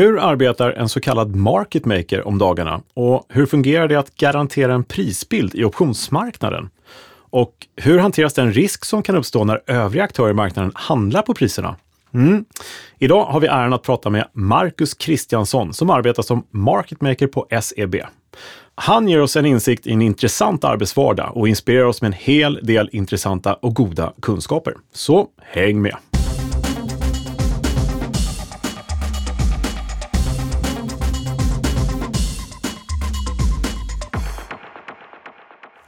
Hur arbetar en så kallad market maker om dagarna och hur fungerar det att garantera en prisbild i optionsmarknaden? Och hur hanteras den risk som kan uppstå när övriga aktörer i marknaden handlar på priserna? Mm. Idag har vi äran att prata med Marcus Kristiansson som arbetar som market maker på SEB. Han ger oss en insikt i en intressant arbetsvardag och inspirerar oss med en hel del intressanta och goda kunskaper. Så häng med!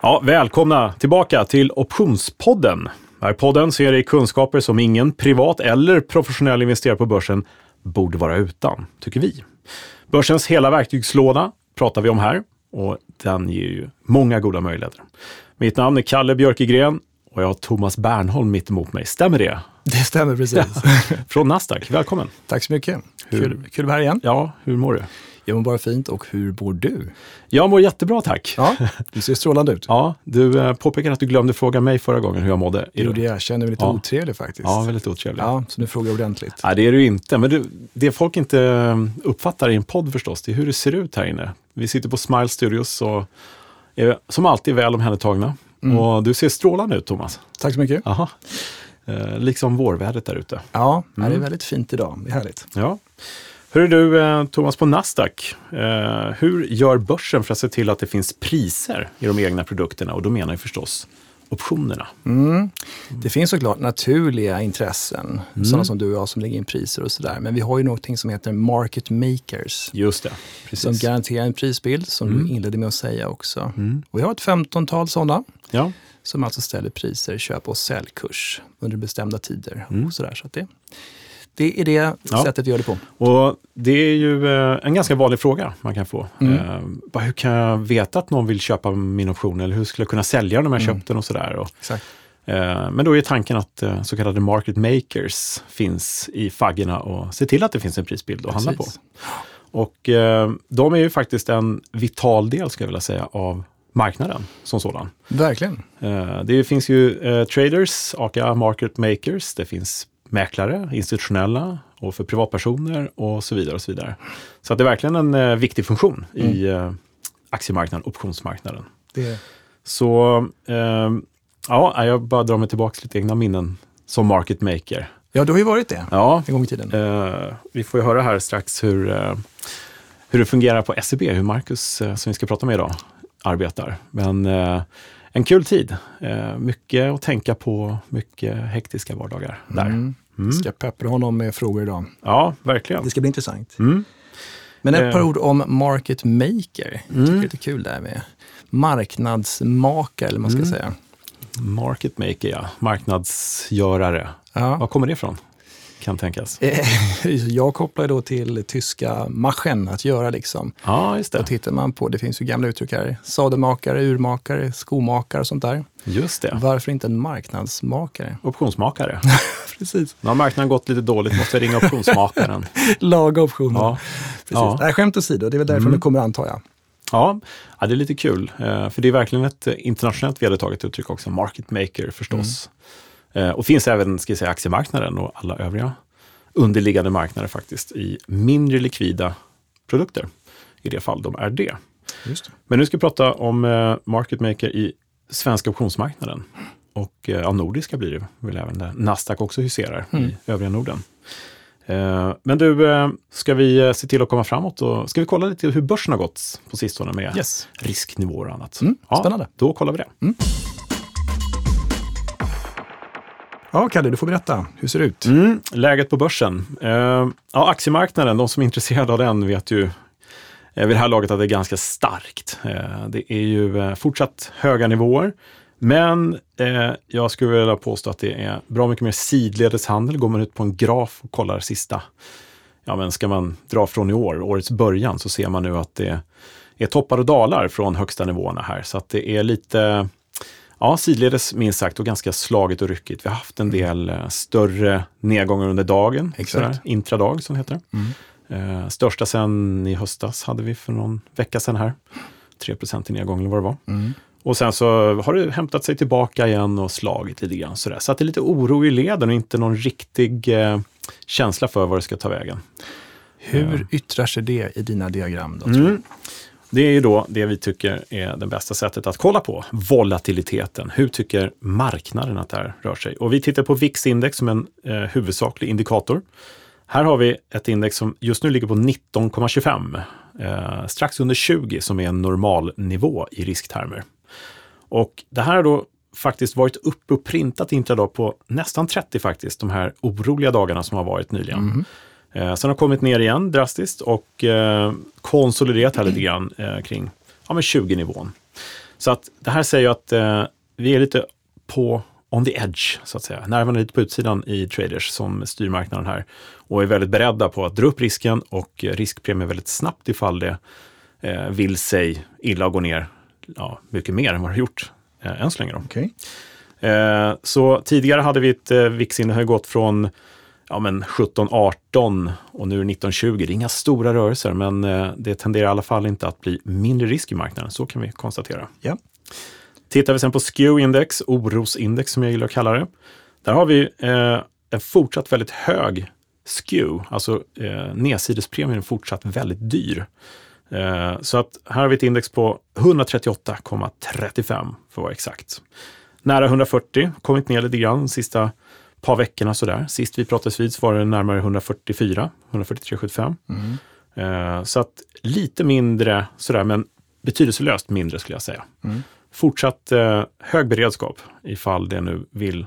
Ja, välkomna tillbaka till Optionspodden. Här podden ser dig kunskaper som ingen privat eller professionell investerare på börsen borde vara utan, tycker vi. Börsens hela verktygslåda pratar vi om här och den ger ju många goda möjligheter. Mitt namn är Kalle Björkegren och jag har Thomas Bernholm mitt emot mig. Stämmer det? Det stämmer precis. Från Nasdaq. Välkommen! Tack så mycket. Hur- Kul, kul att vara här igen. Ja, hur mår du? Jag mår bara fint och hur mår du? Jag mår jättebra tack. Ja, du ser strålande ut. Ja, du eh, påpekade att du glömde fråga mig förra gången hur jag mådde. Det gjorde jag. Jag känner mig lite Ja. otrevlig faktiskt. Ja, väldigt otrevligt. Ja, så nu frågar jag ordentligt. Nej, det är du inte. Men du, det folk inte eh, uppfattar i en podd förstås, det är hur det ser ut här inne. Vi sitter på Smile Studios och är som alltid väl omhändertagna. Mm. Och du ser strålande ut, Thomas. Tack så mycket. Aha. Eh, liksom vårvädret där ute. Ja, Mm. det är väldigt fint idag. Det är härligt. Ja. Hur är du, eh, Thomas, på Nasdaq? Eh, hur gör börsen för att se till att det finns priser i de egna produkterna? Och då menar jag förstås optionerna. Mm. Det finns såklart naturliga intressen, Mm. sådana som du och jag som lägger in priser och sådär. Men vi har ju någonting som heter market makers. Just det, Som precis. garanterar en prisbild, som Mm. du inledde med att säga också. Mm. Och vi har ett femtontal sådana. Ja. som alltså ställer priser, köp och säljkurs under bestämda tider. Mm. Och sådär. Så att det, det är det Ja. sättet vi gör det på. Och det är ju eh, en ganska vanlig fråga man kan få. Mm. Eh, hur kan jag veta att någon vill köpa min option? Eller hur skulle jag kunna sälja den om jag Mm. köpt den och sådär. Exakt. eh, men då är tanken att så kallade market makers finns i faggorna och ser till att det finns en prisbild att handla på. Precis. Och de är ju faktiskt en vital del, ska jag vilja säga, av marknaden som sådan. Verkligen. Det finns ju traders, aka market makers, det finns mäklare, institutionella och för privatpersoner och så vidare. och Så vidare. Så att det är verkligen en eh, viktig funktion i eh, aktiemarknaden, optionsmarknaden. Det, Så eh, ja, jag bara drar mig tillbaka lite egna minnen som market maker. ja, du har ju varit det Ja, en gång i tiden. eh, vi får ju höra här strax hur, eh, hur det fungerar på SEB, hur Marcus, eh, som vi ska prata med idag, arbetar. Men en kul tid. Mycket att tänka på, mycket hektiska vardagar där. Mm. Mm. Ska peppra honom med frågor idag. Ja, verkligen. Det ska bli intressant. Mm. Men ett Eh. par ord om market maker. Jag tycker Mm. det är lite kul där med marknadsmakare, eller man ska Mm. säga. Market maker, ja. Marknadsgörare. Ja. Var kommer det ifrån? Kan tänkas. Eh, Jag kopplar då till tyska Machen, att göra liksom. Ja, just Då det. tittar man på, det finns ju gamla uttryck här, sadelmakare, urmakare, skomakare och sånt där. Just det. Varför inte en marknadsmakare? Optionsmakare. Precis. Nu har marknaden gått lite dåligt, måste ringa optionsmakaren. Laga optioner. Ja. Precis. Ja. Nej, skämt åsido, det är väl därifrån Mm. det kommer antar jag. Ja, det är lite kul. eh, För det är verkligen ett internationellt vedertaget uttryck också. Market maker förstås. Eh, Och finns även ska säga, aktiemarknaden och alla övriga underliggande marknader faktiskt i mindre likvida produkter. I det fall de är det. Just Men nu ska vi prata om eh, market maker i svenska optionsmarknaden. Och eh, ja, nordiska blir det väl även där Nasdaq också huserar Mm. i övriga Norden. Eh, Men du, eh, ska vi eh, se till att komma framåt och ska vi kolla lite hur börsen har gått på sistone med Yes. risknivåer och annat? Mm, spännande. Då kollar vi det. Ja, Kalle, du får berätta. Hur ser det ut? Mm, läget på börsen. Eh, ja, aktiemarknaden, de som är intresserade av den vet ju eh, vid det här laget att det är ganska starkt. Eh, det är ju eh, fortsatt höga nivåer. Men eh, jag skulle vilja påstå att det är bra mycket mer sidledes handel. Går man ut på en graf och kollar sista, ja men ska man dra från i år, årets början, så ser man nu att det är toppar och dalar från högsta nivåerna här. Så att det är lite, ja sidledes minst sagt och ganska slagigt och ryckigt. Vi har haft en del eh, större nedgångar under dagen, sådär, intradag som det heter. Mm. Eh, största sen i höstas hade vi för någon vecka sedan här. 3 i nedgång eller vad det var. Mm. Och sen så har det hämtat sig tillbaka igen och slagit lite grann sådär. Så att det är lite oro i leden och inte någon riktig eh, känsla för var det ska ta vägen. Hur yttrar sig det i dina diagram? Då, mm. Det är ju då det vi tycker är det bästa sättet att kolla på, volatiliteten. Hur tycker marknaden att det här rör sig? Och vi tittar på VIX-index som en eh, huvudsaklig indikator. Här har vi ett index som just nu ligger på 19,25, eh, strax under 20 som är en normal nivå i risktermer. Och det här har då faktiskt varit uppe och printat intradag på nästan 30 faktiskt, de här oroliga dagarna som har varit nyligen. Mm. Eh, sen har kommit ner igen drastiskt och eh, konsoliderat här lite grann eh, kring ja, 20-nivån. Så att det här säger att eh, vi är lite på on the edge, så att säga. Nervarna lite på utsidan i traders som styr marknaden här och är väldigt beredda på att dra upp risken och riskpremien väldigt snabbt ifall det eh, vill sig illa och gå ner ja, mycket mer än vad det har gjort eh, än så länge. Då. Okay. Eh, så tidigare hade vi ett eh, VIX-index har gått från ja, men 17, 18 och nu är det 19, 20. Det är inga stora rörelser, men eh, det tenderar i alla fall inte att bli mindre risk i marknaden. Så kan vi konstatera. Ja. Tittar vi sen på SKEW-index, orosindex som jag gillar att kalla det. Där har vi eh, en fortsatt väldigt hög SKEW, alltså eh, nedsidespremien är fortsatt väldigt dyr. Eh, så att här har vi ett index på 138,35 för att vara exakt. Nära 140, kommit ner lite grann de sista par veckorna sådär. Sist vi pratades vid var det närmare 144, 143,75. Mm. Eh, så att lite mindre sådär, men betydelselöst mindre skulle jag säga. Mm. Fortsatt eh, hög beredskap ifall det nu vill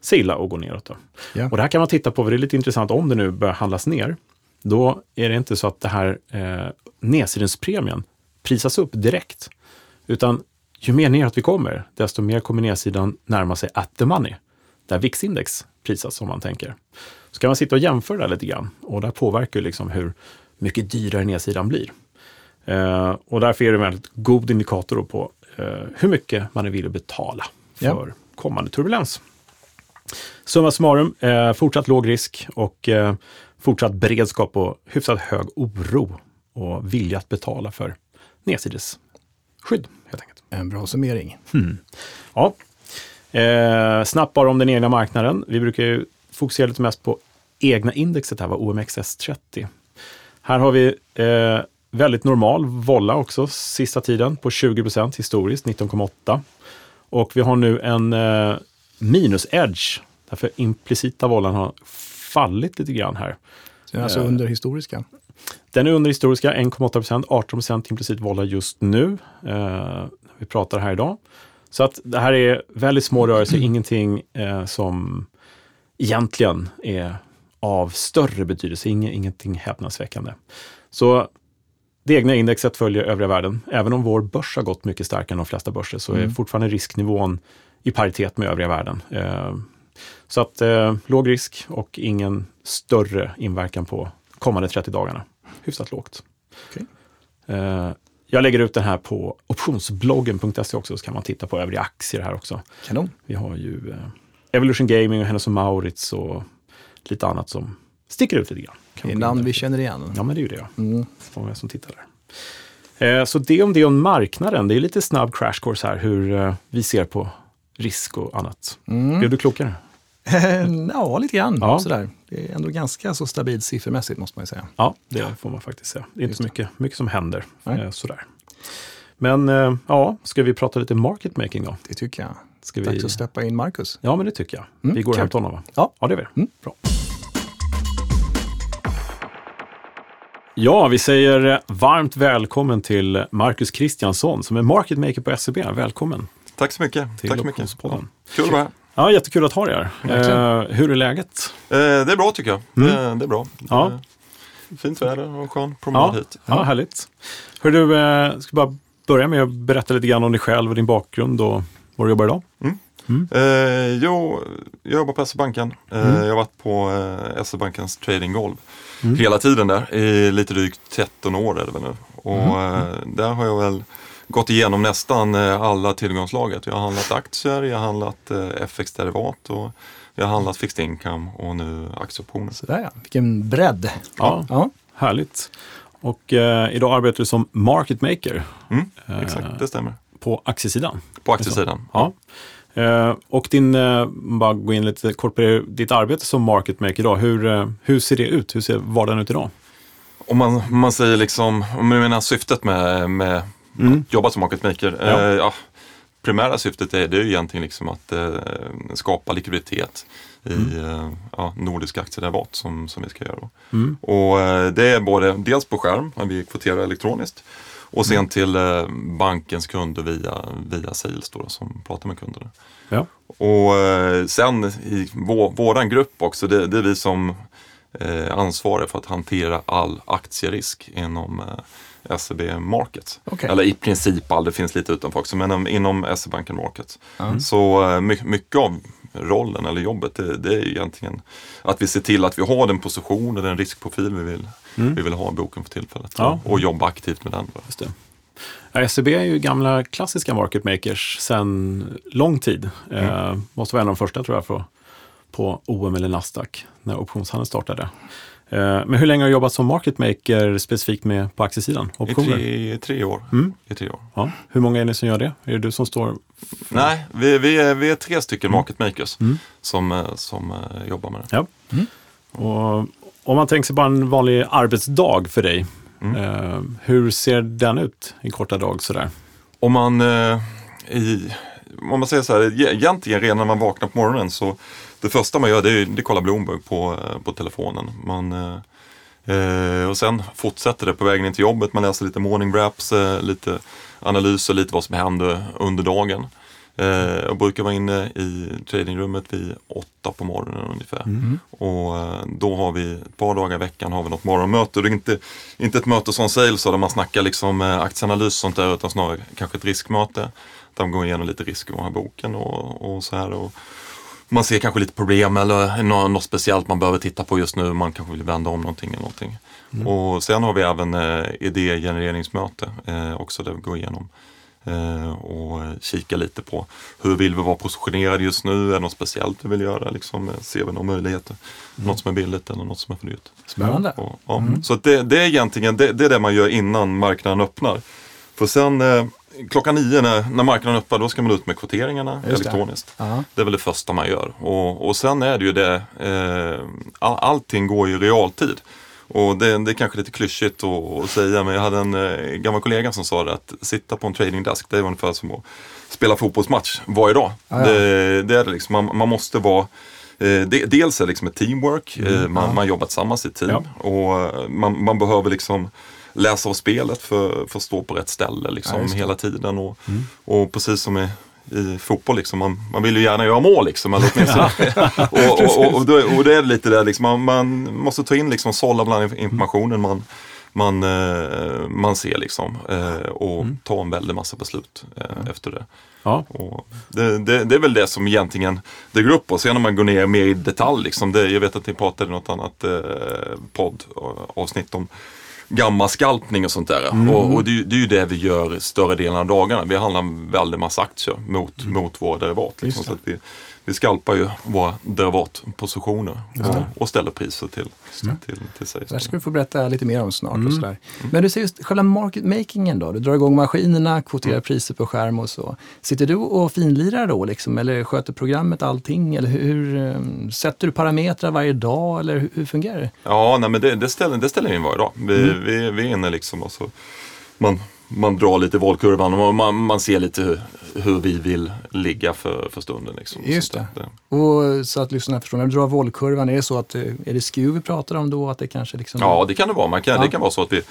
se illa och gå neråt. Då. Ja. Och det här kan man titta på, för det är lite intressant om det nu börjar handlas ner. Då är det inte så att det här eh, nedsidenspremien prisas upp direkt. Utan ju mer neråt vi kommer, desto mer kommer nedsidan närma sig at the money. Där VIX-index prisas om man tänker. Så kan man sitta och jämföra det lite grann och där påverkar liksom hur mycket dyrare nedsidan blir. Eh, och därför är det en väldigt god indikator på eh, hur mycket man är villig att betala för ja. kommande turbulens. Summa summarum, eh, fortsatt låg risk och eh, fortsatt beredskap och hyfsat hög oro och vilja att betala för nedsidesskydd helt enkelt. En bra summering. Hmm. Ja, Eh, snabbt bara om den egna marknaden. Vi brukar ju fokusera lite mest på egna indexet här, var OMXS30. Här har vi eh, väldigt normal volla också sista tiden på 20% historiskt, 19,8. Och vi har nu en eh, minus-edge, därför implicita vollan har fallit lite grann här. Så alltså eh, under historiska? Den är under historiska, 1,8% 18% implicit volla just nu. Eh, vi pratar här idag. Så att det här är väldigt små rörelser, ingenting eh, som egentligen är av större betydelse, Ing ingenting häpnadsväckande. Så det egna indexet följer övriga världen. Även om vår börs har gått mycket starkare än de flesta börser så mm. är fortfarande risknivån i paritet med övriga världen. Eh, så att eh, låg risk och ingen större inverkan på kommande 30 dagarna. Hyfsat lågt. Okay. Eh, jag lägger ut den här på optionsbloggen.se också, så kan man titta på övriga aktier här också. Kanon. Vi har ju eh, Evolution Gaming och Hennes och Maurits och lite annat som sticker ut lite grann. Kan det är namn vi känner igen. Ja, men det är ju det. Mm. Många som tittar där. Eh, så det om det om marknaden. Det är lite snabb crash course här, hur eh, vi ser på risk och annat. Mm. Blev du klokare? ja, lite grann. Ja. Sådär. Det är ändå ganska så stabilt siffermässigt måste man ju säga. Ja, det får man faktiskt säga. Det är inte så mycket, mycket som händer. Eh, sådär. Men eh, ja, ska vi prata lite market making då? Det tycker jag. Ska Dags vi... att släppa in Marcus. Ja, men det tycker jag. Mm, vi går och hämtar honom va? Ja. ja, det gör vi. Mm. Bra. Ja, vi säger varmt välkommen till Marcus Kristiansson som är market maker på SEB. Välkommen! Tack så mycket. Tack så mycket. Ja. Kul att vara här. Ja, jättekul att ha dig här. Eh, hur är läget? Eh, det är bra tycker jag. Mm. Det, det, är bra. Ja. Det fint väder och skön promenad ja. hit. Ja, härligt. Hör du, eh, ska bara börja med att berätta lite grann om dig själv och din bakgrund och var du jobbar idag. Mm. Mm. Eh, jo, jag jobbar på SE-banken. Eh, mm. Jag har varit på eh, SE-bankens tradinggolv mm. hela tiden där i lite drygt 13 år är det väl nu. Och mm. eh, där har jag väl gått igenom nästan eh, alla tillgångslaget. Jag har handlat aktier, jag har handlat eh, FX-derivat och jag har handlat fixed income och nu aktieoptioner. Sådär ja, vilken bredd! Ja, ja. härligt. Och eh, idag arbetar du som market maker. Mm, exakt, det stämmer. På aktiesidan? På aktiesidan, ja. ja. och din, bara gå in lite kort på det, ditt arbete som market maker idag, hur, hur ser det ut? Hur ser vardagen ut idag? Om man, man säger liksom, om du menar syftet med, med mm. att jobba som market maker. Ja. Eh, ja, primära syftet är det är egentligen liksom att eh, skapa likviditet i mm. eh, ja, nordiska aktiederivat som, som vi ska göra. Mm. Och eh, det är både dels på skärm, när vi kvoterar elektroniskt, och sen mm. till eh, bankens kunder via, via sales då, som pratar med kunderna. Ja. Och eh, sen i vår, våran grupp också, det, det är vi som eh, ansvarar för att hantera all aktierisk inom eh, SEB Market. Okay. Eller i princip all, det finns lite utanför också, men inom SEB-banken Market. Mm. Så eh, mycket av rollen eller jobbet, det, det, är egentligen att vi ser till att vi har den position och den riskprofil vi vill, mm. vi vill ha i boken för tillfället. Ja. Och, och jobba aktivt med den. Just det. Ja, SEB är ju gamla klassiska market makers sedan lång tid. Mm. Eh, måste vara en av de första tror jag på, på OM eller Nasdaq när optionshandeln startade. Eh, men hur länge har du jobbat som market maker specifikt med på aktiesidan? I tre, tre år. Mm. I tre år. Ja. Hur många är ni som gör det? Är det du som står? För... Nej, vi, vi, är, vi är tre stycken mm. market makers mm. som, eh, som uh, jobbar med det. Ja. Mm. Och om man tänker sig bara en vanlig arbetsdag för dig, Mm. Uh, hur ser den ut i korta drag sådär? Om man, i, om man säger så här, egentligen redan när man vaknar på morgonen så det första man gör det är att kolla Bloomberg på, uh, på telefonen. Man, och sen fortsätter det på vägen in till jobbet. Man läser lite morning wraps, lite analyser, lite vad som händer under dagen. Eh, jag brukar vara inne i tradingrummet vid åtta på morgonen ungefär. Mm. Och eh, då har vi ett par dagar i veckan har vi något morgonmöte. Det är inte, inte ett möte som sales där man snackar liksom eh, aktieanalys och sånt där utan snarare kanske ett riskmöte. Där man går igenom lite risker i den här boken och, och så här. Och, man ser kanske lite problem eller något, speciellt man behöver titta på just nu. Man kanske vill vända om någonting eller någonting. Mm. Och sen har vi även eh, idégenereringsmöte eh, också där vi går igenom Eh, och kika lite på hur vill vi vara positionerade just nu? Är det något speciellt vi vill göra? Liksom, eh, ser vi några möjligheter? Mm. Något som är billigt eller något som är för dyrt? Spännande. Och, ja. mm. Så det, det, är egentligen det, det, är det man gör innan marknaden öppnar. För sen eh, klockan nio när, när marknaden öppnar då ska man ut med kvoteringarna Just elektroniskt. Det. det är väl det första man gör. Och, och sen är det ju det, eh, all, allting går i realtid. Och det, det är kanske lite klyschigt att, säga men jag hade en eh, gammal kollega som sa det att sitta på en tradingdesk det är ungefär som att spela fotbollsmatch varje dag. Ah, ja. det, det, är det liksom, man, man måste vara eh, dels är det liksom ett teamwork, mm, eh, man, ja. man jobbar tillsammans i team ja. och eh, man, man behöver liksom läsa av spelet för, för att stå på rätt ställe liksom, hela tiden. Och, mm. och precis som i i fotboll. Liksom. Man, man vill ju gärna göra mål liksom. Eller och, och, och, och, då, och det är lite det, liksom, man, man måste ta in liksom, sålla bland informationen man, man, eh, man ser liksom. Eh, och mm. ta en väldig massa beslut eh, mm. efter det. Ja. Och det, det, det, är väl det som egentligen det går upp på. Sen om man går ner mer i detalj, liksom, det, jag vet att ni pratade i något annat eh, poddavsnitt om gammaskalpning och sånt där. Mm. Och, och det, det, är ju det vi gör större delen av dagarna. Vi handlar en väldig massa aktier mot, mm. mot våra derivat. Liksom, så att vi, vi skalpar ju våra derivatpositioner och, och ställer priser till, mm. till, till sig. Det ska vi få berätta lite mer om snart. Mm. Och sådär. Men du säger just själva market makingen då? Du drar igång maskinerna, kvoterar mm. priser på skärm och så. Sitter du och finlirar då liksom, eller sköter programmet allting? Eller hur, hur um, sätter du parametrar varje dag eller hur, hur fungerar det? Ja, nej, men det, det, ställer, det ställer vi in varje dag. Vi, mm. vi, vi är inne liksom och så man man drar lite valkurvan och man, man ser lite hur, hur, vi vill ligga för, för stunden. Liksom. Just det. det. Och så att lyssnarna förstår, när du drar valkurvan, är det så att eh, är det SKU vi pratar om då? Att det kanske liksom... Ja, det kan det vara. Man kan, ja. Det kan vara så att vi,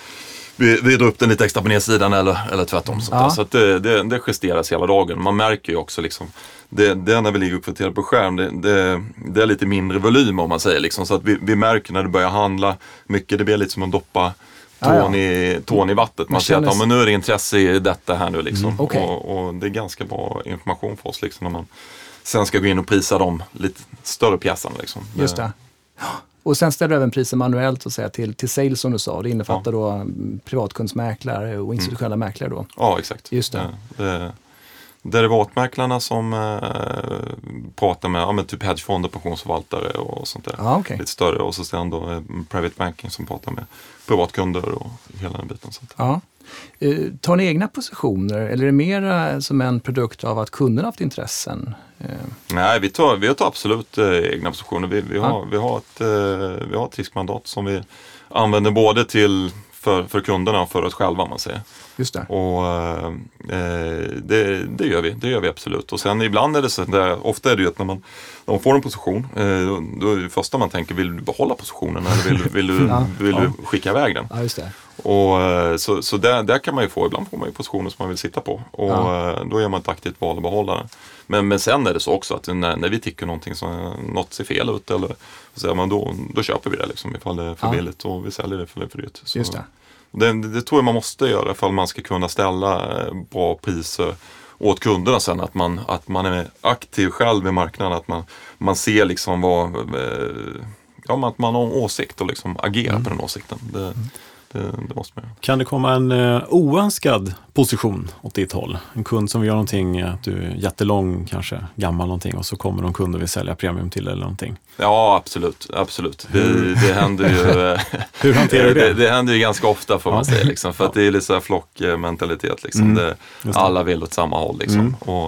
vi, vi drar upp den lite extra på nedsidan eller, eller tvärtom. Ja. Så det, det, det justeras hela dagen. Man märker ju också liksom det, det när vi ligger uppdaterade på skärm, det, det, det, är lite mindre volym om man säger. Liksom, så att vi, vi märker när det börjar handla mycket, det blir lite som att doppa tån, i, tån i vattnet. Man, ser att ja, men nu är det intresse i detta här nu liksom. Mm, okay. och, och, det är ganska bra information för oss liksom, när man sen ska gå in och prisa de lite större pjäserna. Liksom. Just det. Och sen ställer du även priser manuellt och säga, till, till sales som du sa. Det innefattar ja. då mm, privatkundsmäklare och institutionella mm. mäklare då. Ja, exakt. Just det. Ja, det derivatmäklarna som eh, pratar med, ja, med typ hedgefonder, pensionsförvaltare och sånt där. Ah, okay. Lite större och så sen då eh, private banking som pratar med privatkunder och hela den biten. Sånt. Ja. Eh, tar ni egna positioner eller är det mer som en produkt av att kunderna haft intressen? Eh. Nej, vi tar, vi tar absolut eh, egna positioner. Vi, vi, har, ja. vi, har ett, vi har ett riskmandat som vi använder både till för, för kunderna och för oss själva om man säger. Just det. Och eh, eh, det, det gör vi, det gör vi absolut. Och sen ibland är det så, där, ofta är det ju att när man, när man får en position, eh, då, är det första man tänker, vill du behålla positionen eller vill, vill, du, Ja. vill du skicka iväg den? Ja, just det. Och, eh, så så där, där kan man ju få, ibland får man ju positioner som man vill sitta på. Och Ja. eh, då gör man ett aktivt val att behålla den. Men, men sen är det så också att när, när vi tycker någonting som, något ser fel ut eller så man då, då köper vi det liksom ifall det är för Ja. billigt och vi säljer det för, för dyrt. Så, Just det. det, det tror jag man måste göra ifall man ska kunna ställa eh, bra priser åt kunderna sen. Att man, att man är aktiv själv i marknaden. Att man, man ser liksom vad, eh, ja, att man har en åsikt och liksom agerar på den åsikten. Det, det, det måste man göra. Kan det komma en eh, oönskad position åt ditt håll? En kund som vill göra någonting, att du är jättelång, kanske gammal någonting och så kommer någon kund och vill sälja premium till eller någonting. Ja, absolut. absolut. Det, det händer ju eh, Hur hanterar du det? det, det händer ju ganska ofta får man säga. Liksom, för att det är lite så här flockmentalitet. Liksom. Mm, alla vill åt samma håll. Liksom. Mm. Och,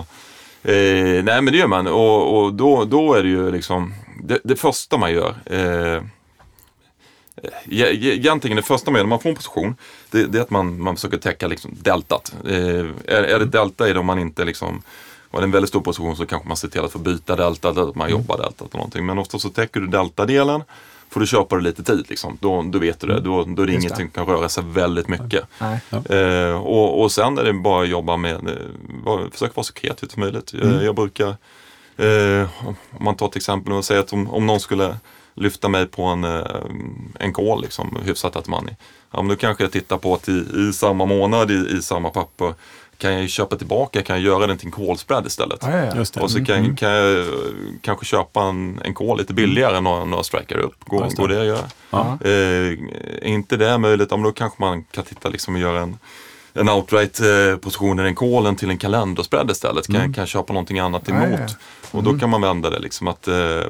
eh, nej men det gör man och, och då, då är det ju liksom det, det första man gör eh, Egentligen det första man gör när man får en position, det, det är att man, man försöker täcka liksom deltat. Eh, är, är det delta i det om man inte liksom det en väldigt stor position så kanske man ser till att få byta delta eller att man jobbar deltat eller någonting. Men ofta så täcker du deltadelen får du köpa det lite tid. Liksom. Då, då vet du det. Då, då är det inget som kan röra sig väldigt mycket. Eh, och, och sen är det bara att jobba med, eh, var, försöka vara så kreativt som möjligt. Eh, Jag brukar, eh, om man tar till exempel och säger att om, om någon skulle lyfta mig på en, eh, en call, liksom, hyfsat att money. Ja, men då kanske jag tittar på att i, i samma månad, i, i samma papper, kan jag köpa tillbaka, kan jag göra den till en call spread istället. Ja, ja, ja. Och så kan, kan jag eh, kanske köpa en, en call lite billigare än några, några strikare upp. Går, Just det. går det att göra? Ja. Eh, är inte det möjligt, ja, men då kanske man kan titta liksom och göra en, en outright eh, position i en callen till en kalenderspread istället. Kan, kan jag köpa någonting annat emot? ja. Och då kan man vända det liksom att, eh,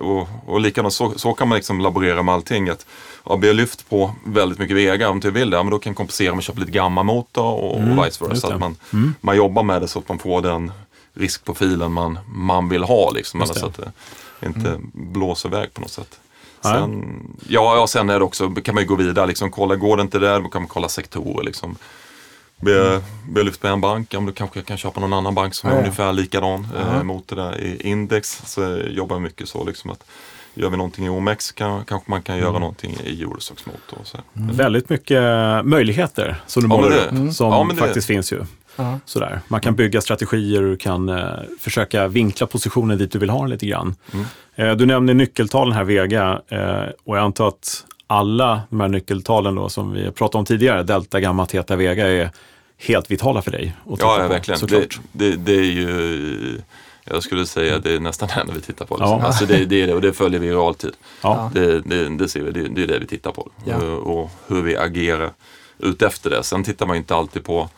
och, och likadant så, så kan man liksom laborera med allting. Att, ja, blir jag lyft på väldigt mycket vägar om jag vill det, ja, men då kan jag kompensera med att köpa lite gamma motor och, Mm, och vice versa. Att man, Mm. man jobbar med det så att man får den riskprofilen man, man vill ha. Liksom, eller så att det inte blåser iväg på något sätt. Sen, ja, ja, sen är det också, kan man ju gå vidare. Liksom, kolla, går det inte där, då kan man kolla sektorer. Liksom. Blir jag lyft på en bank, men då kanske kan köpa någon annan bank som är ja. ungefär likadan Ja. eh, mot det där i index. Så jag jobbar jag mycket så liksom att gör vi någonting i OMX kan, kanske man kan Mm. göra någonting i Eurostox motor. Så. Väldigt mycket möjligheter som du Ja, målar upp, mm. som Ja, det- faktiskt finns ju. Ja. Sådär. Man kan bygga strategier du kan eh, försöka vinkla positionen dit du vill ha den lite grann. Mm. Eh, du nämner nyckeltalen här, Vega, eh, och jag antar att alla de här nyckeltalen då, som vi pratade om tidigare, delta, gamma, teta, vega, är helt vitala för dig Ja, ja på, verkligen. Det, såklart. det, det är ju, jag skulle säga det är nästan det enda vi tittar på. Liksom. Ja. Alltså det, det är det och det följer vi i realtid. Ja. Det, det, det ser vi, det, det är det vi tittar på. Ja. Och, och hur vi agerar ut efter det. Sen tittar man inte alltid på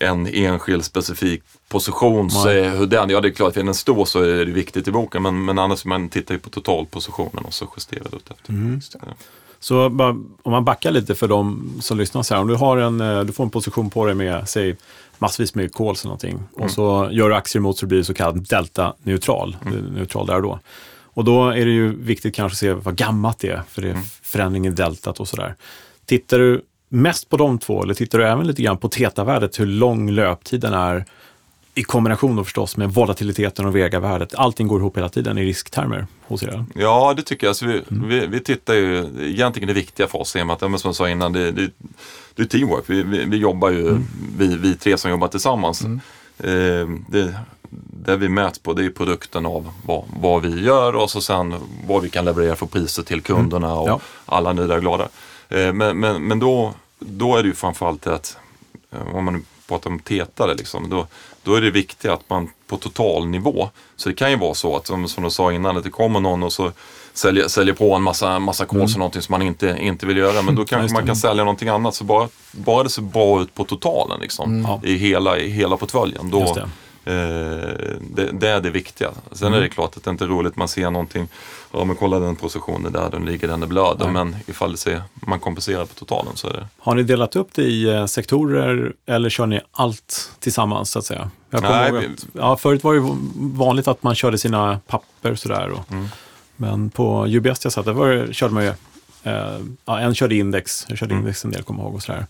en enskild specifik position. Så är hur den, ja det är klart, för den står så är det viktigt i boken. Men, men annars man tittar ju på totalpositionen och så justerar det ut efter. Mm. Så bara, om man backar lite för de som lyssnar så här. Om du, har en, eh, du får en position på dig med, säg massvis med calls eller någonting. Mm. Och så gör du aktier emot så blir det så kallad delta-neutral. Mm. Är Neutral där och då. Och då är det ju viktigt kanske att se vad gammalt det är. För det är Mm. förändring i deltat och sådär. Tittar du mest på de två eller tittar du även lite grann på tetavärdet, hur lång löptiden är i kombination då förstås med volatiliteten och vegavärdet. Allting går ihop hela tiden i risktermer hos er. Ja, det tycker jag. Alltså vi, Mm. vi, vi tittar ju, egentligen det viktiga för oss är att, ja, men som jag sa innan, det, det, det är teamwork. Vi, vi, vi jobbar ju, Mm. vi, vi tre som jobbar tillsammans. Eh, det, det vi mäts på det är produkten av vad, vad vi gör och så sen vad vi kan leverera för priser till kunderna och Ja. alla nöjda och glada. Eh, men men, men då, då är det ju framförallt att, eh, om man pratar om tetare, liksom, då, då är det viktigt att man på totalnivå, så det kan ju vara så att som, som du sa innan, att det kommer någon och så säljer, säljer på en massa, massa calls och någonting som man inte, inte vill göra. Men då kanske man kan sälja någonting annat. Så bara, bara det ser bra ut på totalen liksom, Ja. i, hela, i hela portföljen. Då, det. Eh, det, det är det viktiga. Sen Mm. är det klart att det inte är roligt, man ser någonting, ja men kolla den positionen där, den ligger, den är blöd. Nej. Men ifall det ser, man kompenserar på totalen så är det Har ni delat upp det i eh, sektorer eller kör ni allt tillsammans så att säga? Jag Nej, ihåg vi- att, ja, förut var det vanligt att man körde sina papper sådär. Och, Mm. Men på UBS jag satt, där var körde man ju eh, ja, en körde index, jag körde Mm. index en del, kommer jag ihåg. Och sådär.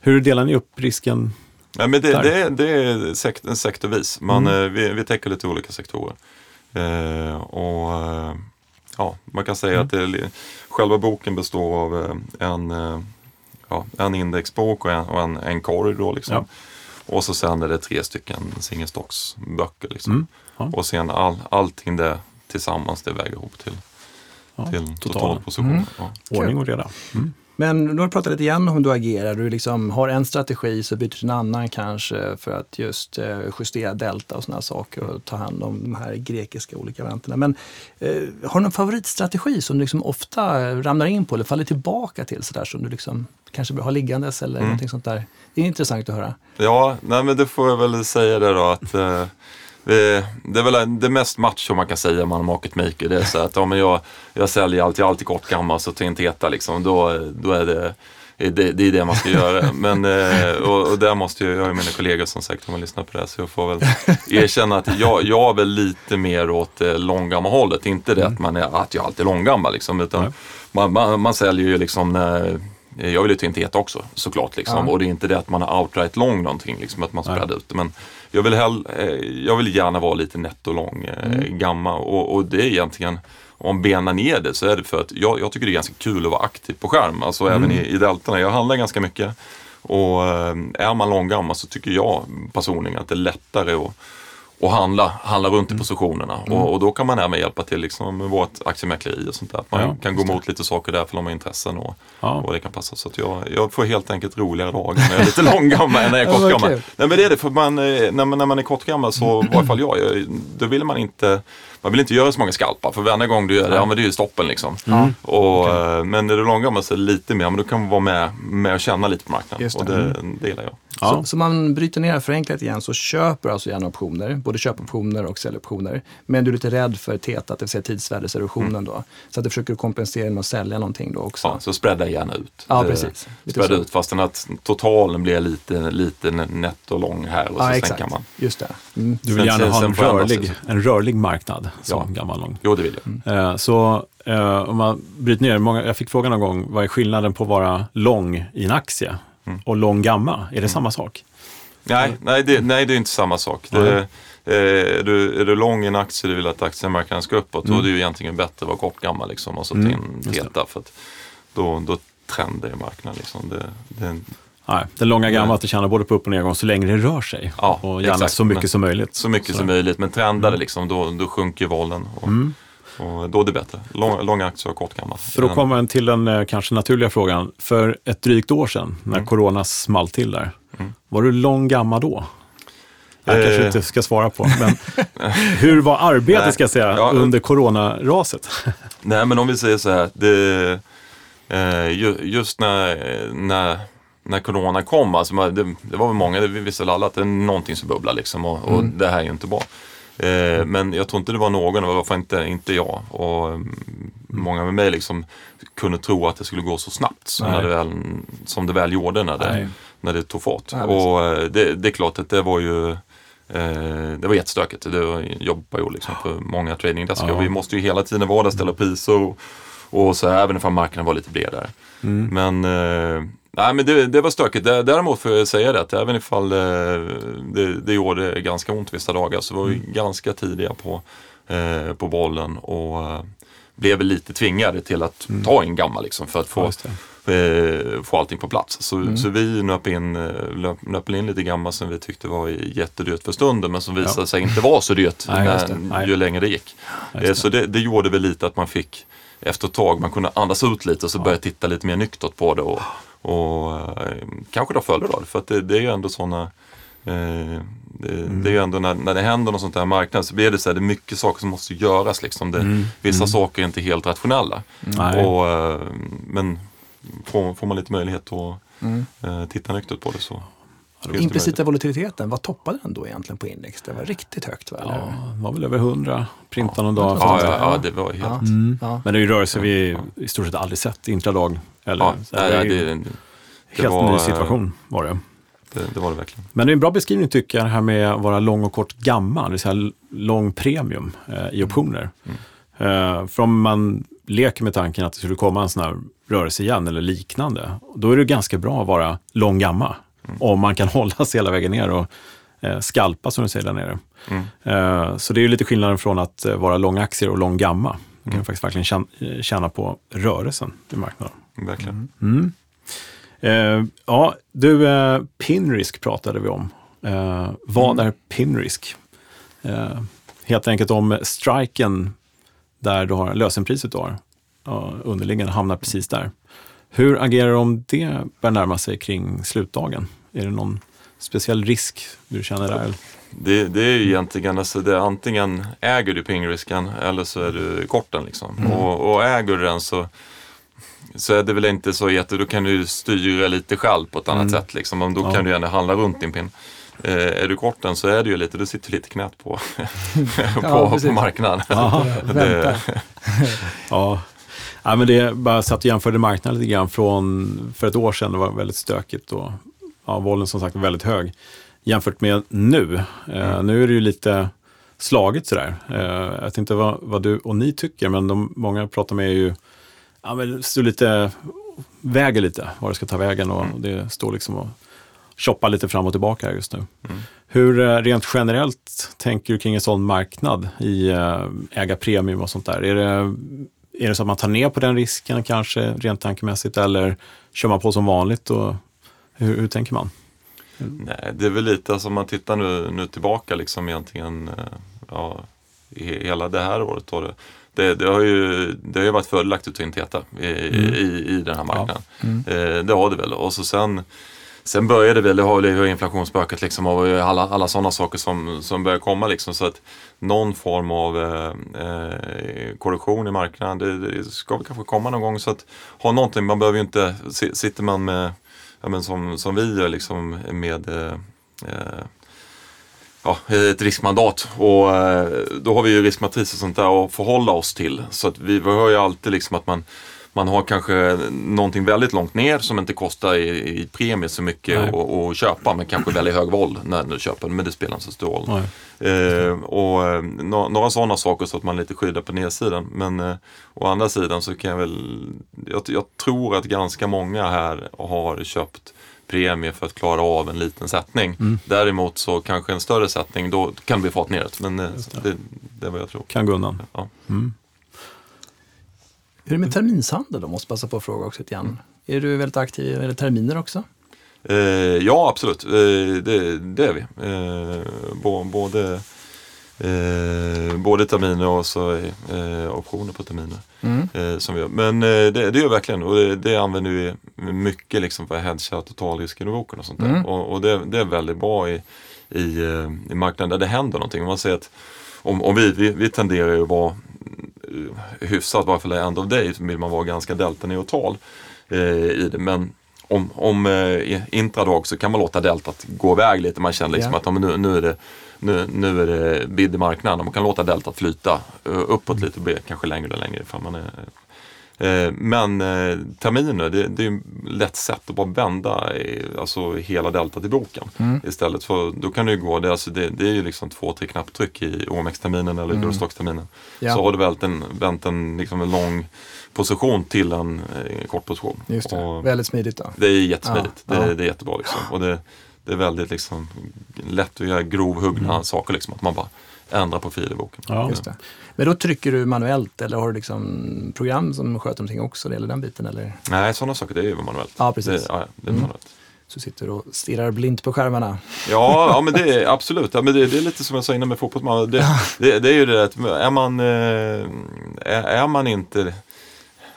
Hur delar ni upp risken? Ja, men det, det, är- det är sekt, sektorvis. Man, Mm. eh, vi, vi täcker lite olika sektorer. Eh, och eh, ja, Man kan säga Mm. att det, själva boken består av eh, en, eh, ja, en indexbok och en, och en, en korg. Då, liksom. Ja. Och så sen är det tre stycken singelstocksböcker. Liksom. Mm. Ja. Och sen all, allting det tillsammans det väger ihop till, till totalen. totalposition. Mm. Ordning och reda. Men nu har du pratat lite grann om hur du agerar. Du liksom har en strategi så byter du en annan kanske för att just eh, justera delta och sådana saker och ta hand om de här grekiska olika varianterna. Men eh, har du någon favoritstrategi som du liksom ofta ramlar in på eller faller tillbaka till sådär som du liksom kanske har liggandes eller Mm. någonting sånt där? Det är intressant att höra. Ja, nej men det får jag väl säga det då att eh, det, är väl det mest macho man kan säga man är market maker. Det är så att om jag, jag säljer allt, jag har alltid gått gammal så till en teta liksom, då, då är det det, det är det man ska göra. Men, eh, och, och där måste jag, jag har mina kollegor som sagt om man lyssnar på det så jag får väl erkänna att jag, jag är väl lite mer åt eh, långgamma hållet. Inte det att, man är, att jag alltid är långgammal liksom, utan man, man, man säljer ju liksom när jag vill ju en tet också såklart. Liksom. Ja. Och det är inte det att man är outright lång någonting, liksom, att man spreadar ut det. Men jag vill, hell, eh, jag vill gärna vara lite nettolång, eh, Mm. gamma. Och, och det är egentligen, om benar ner det så är det för att jag, jag tycker det är ganska kul att vara aktiv på skärm. Alltså Mm. även i, i deltarna. Jag handlar ganska mycket. Och eh, är man långgammal så tycker jag personligen att det är lättare att och handla, handla Mm. runt i positionerna. Och, och då kan man även hjälpa till liksom, med vårt aktiemäkleri och sånt där. Att man Ja, kan gå det. emot lite saker där för de har intressen och, Ja. och det kan passa. Så att jag, jag får helt enkelt roligare dagar när jag är lite långgammal än när jag är kortgammal. Nej men det är det, för man, eh, när, man, när man är kortgammal så, i varje fall jag, jag, då vill man inte man vill inte göra så många skalpar för varje gång du gör det, ja men det är ju stoppen liksom. Mm. Och, eh, Men är du långgammal så är det lite mer, men du kan vara med, med och känna lite på marknaden. Just Och det. det, det gillar jag. Ja. Så, så man bryter ner förenklat igen så köper du alltså gärna optioner, både köpoptioner och säljoptioner. Men du är lite rädd för tetat, det vill säga tidsvärdeserosionen då. Så att du försöker kompensera med att sälja någonting då också. Ja, så spreada gärna ut. Ja, Eh, precis. Lite Spreada så. ut fastän att totalen blir lite, lite netto lång här och så Ja, exakt. kan man. Just det. Mm. Du vill gärna sen- ha en rörlig, en rörlig marknad som Ja. gammal lång. Jo, det vill jag. Eh, Så eh, om man bryter ner, många, jag fick frågan någon gång, vad är skillnaden på att vara lång i en aktie Mm. och lång gamma? Är det samma sak? Nej, nej, det, nej, det är inte samma sak. Det, eh, är, du, är du lång i en aktie du vill att aktiemarknaden ska uppåt, då är det ju egentligen bättre att vara kortgammal liksom, och så Mm, det. teta. För att då, då trender i marknaden. Liksom. Det, det, Nej, den långa gamma Nej. att det tjänar både på upp och nedgång så länge det rör sig. Ja, och gärna exakt. så mycket Men- som möjligt. så mycket Så. som möjligt, men trendar det liksom, då, då sjunker vollen. Och, Mm. Och då är det bättre. Lång, långa aktier och kortgammal. För att komma till den eh, kanske naturliga frågan. För ett drygt år sedan, när Mm. corona small till där, Mm. var du lång gamma då? Jag Eh. kanske inte ska svara på, men hur var arbetet Nej. ska jag säga, Ja. under coronaraset? Nej men om vi säger så här, det, eh, ju, just när, när, när corona kom, alltså, det, det var väl många, vi visste alla att det är någonting som bubblar liksom och, och det här är ju inte bra. Eh, men jag tror inte det var någon, och varför inte, inte jag och mm, många med mig liksom kunde tro att det skulle gå så snabbt som, Nej. det, väl, som det väl gjorde när det, Nej. när det tog fart. Ja, och eh, det, det är klart att det var ju Eh, det var jättestökigt. Det en jobbperiod liksom för många tradingdeskar. Ja. Och Vi måste ju hela tiden vara där, ställa priser och, och så även ifall marknaden var lite bredare. Mm. Men, eh, nej, men det, det var stökigt. Dä- Däremot får jag säga det att även ifall eh, det, det gjorde ganska ont vissa dagar så var vi Mm. ganska tidiga på, eh, på bollen och eh, blev lite tvingade till att ta in gammal liksom för att Mm. Få, det. eh, få allting på plats. Så, Mm. så vi nöp in, eh, löp, nöp in lite gammal som vi tyckte var jättedyrt för stunden men som visade Ja. sig inte vara så dyrt Nej, det. när, Nej. ju längre det gick. Just Så det, det gjorde väl lite att man fick efter ett tag, man kunde andas ut lite och så Ja. börja titta lite mer nyktert på det och, och eh, kanske då följde då. För att det, det är ju ändå sådana eh, det, Mm. det är ju ändå när, när det händer något sånt här marknaden så blir det så här, det är mycket saker som måste göras. Liksom. Det, Mm. Vissa Mm. saker är inte helt rationella. Och, eh, men får, får man lite möjlighet att Mm. eh, titta nyktert på det så Implicita volatiliteten, vad toppade den då egentligen på index? Det var riktigt högt va? Ja, det var väl över 100 printade någon dag. Ja, Ja, ja, ja, det var helt... Ja. Mm. Ja. Men det är ju rörelser vi i stort sett aldrig sett intradag. Eller, Ja, det är ju det, det, helt var, ny situation var det. det, det var det verkligen. Men det är en bra beskrivning tycker jag, det här med att vara lång och kort gammal, det vill säga lång premium eh, i optioner. Mm. Eh, för om man leker med tanken att det skulle komma en sån här rörelse igen eller liknande. Då är det ganska bra att vara lång gamma. Om man kan hålla sig hela vägen ner och eh, skalpa som du säger där nere. Mm. Eh, så det är ju lite skillnaden från att eh, vara lång aktier och lång gamma. Du kan Mm. faktiskt verkligen tjäna, eh, tjäna på rörelsen i marknaden. Verkligen. Mm. Eh, ja, du, eh, pinrisk pratade vi om. Eh, vad är pinrisk? Eh, helt enkelt om striken där du har lösenpriset du har. Underliggande hamnar precis där. Hur agerar du om det börjar närma sig kring slutdagen? Är det någon speciell risk du känner där? Det, det är ju egentligen, alltså det antingen äger du pingrisken eller så är du korten. Liksom. Och, och äger du den så, så är det väl inte så jätte, då kan du styra lite själv på ett annat sätt. Liksom. Och Då Ja. kan du gärna handla runt din pin. Eh, är du korten så är det ju lite, du sitter lite knät på, på, på precis. marknaden. Aha. Vänta. Ja. ja, men det bara satt och jämförde marknaden lite grann från för ett år sedan. Det var väldigt stökigt och ja, vollen som sagt väldigt hög. Jämfört med nu. Eh, nu är det ju lite slagit sådär. Eh, jag vet inte vad, vad du och ni tycker, men de många jag pratar med är ju, ja men står lite, väger lite var det ska ta vägen och det står liksom och shoppar lite fram och tillbaka här just nu. Hur eh, rent generellt tänker du kring en sån marknad i eh, äga premium och sånt där? Är det, är det så att man tar ner på den risken kanske rent tankemässigt eller kör man på som vanligt? Och, hur, hur tänker man? Nej, det är väl lite, alltså om man tittar nu, nu tillbaka liksom egentligen, eh, ja, hela det här året. Då, det, det, det, har ju, det har ju varit fördelaktigt att ta in Teta i, i, i den här marknaden. Eh, det har det väl. Och så sen, sen började väl, det har väl inflationsspöket liksom och alla, alla sådana saker som, som börjar komma liksom. Så att någon form av eh, eh, korrektion i marknaden, det, det ska väl kanske komma någon gång. Så att ha någonting, man behöver ju inte, si- sitter man med ja, men som, som vi gör liksom med eh, eh, ja, ett riskmandat och eh, då har vi ju riskmatris och sånt där att förhålla oss till. Så att vi, vi har ju alltid liksom att man man har kanske någonting väldigt långt ner som inte kostar i, i premie så mycket att köpa men kanske väldigt hög våld när du köper men det spelar inte så stor roll. Eh, och eh, nå- några sådana saker så att man lite skyddar på nedsidan. Men eh, å andra sidan så kan jag väl, jag, jag tror att ganska många här har köpt premie för att klara av en liten sättning. Däremot så kanske en större sättning, då kan det bli fart neråt. Men eh, det, det är vad jag tror. Kan gå undan. Ja. Hur är det med terminshandel då? Måste passa på att fråga också lite grann. Är du väldigt aktiv i terminer också? Eh, ja, absolut. Eh, det, det är vi. Eh, både, eh, både terminer och så, eh, optioner på terminer. Mm. Eh, som vi gör. Men det, det gör vi verkligen och det, det använder vi mycket liksom för totalrisken i boken och sånt där. Mm. Och, och det, är väldigt bra i, i, i marknaden där det händer någonting. Man ser att om, om vi, vi, vi tenderar ju att vara eh, hyfsat, bara för end of day, vill man vara ganska delta-neutral eh, i det. Men om, om eh, i intradag så kan man låta deltat gå iväg lite. Man känner liksom Ja. att nu, nu är det nu, nu är det bid i marknaden. Man kan låta deltat flyta eh, uppåt lite och bli kanske längre och längre ifall man är Eh, Men eh, terminer, det, det är ju lätt sätt att bara vända i, alltså hela deltat i boken. Mm. Istället för, då kan det ju gå, det, alltså det, det är ju liksom två, tre knapptryck i OMX-terminen eller Mm. Eurostox-terminen. Ja. Så har du vänt en, vänt en, liksom en lång position till en eh, kort position. Just det, Och väldigt smidigt då. det är jättesmidigt. Ja, det, ja. det är jättebra liksom. Och det, det är väldigt liksom, lätt att göra grovhuggna saker, liksom, att man bara ändrar profil i boken. Ja. Just det. Men då trycker du manuellt eller har du liksom program som sköter någonting också, det gäller den biten? Eller? Nej, sådana saker det är ju manuellt. Ja, precis. Det, ja, det är Mm. manuellt. Så sitter du och stirrar blint på skärmarna. Ja, ja men det är absolut. Ja, men det, det är lite som jag sa innan med fotboll. Det, det, det är ju det att är man, eh, är, är man inte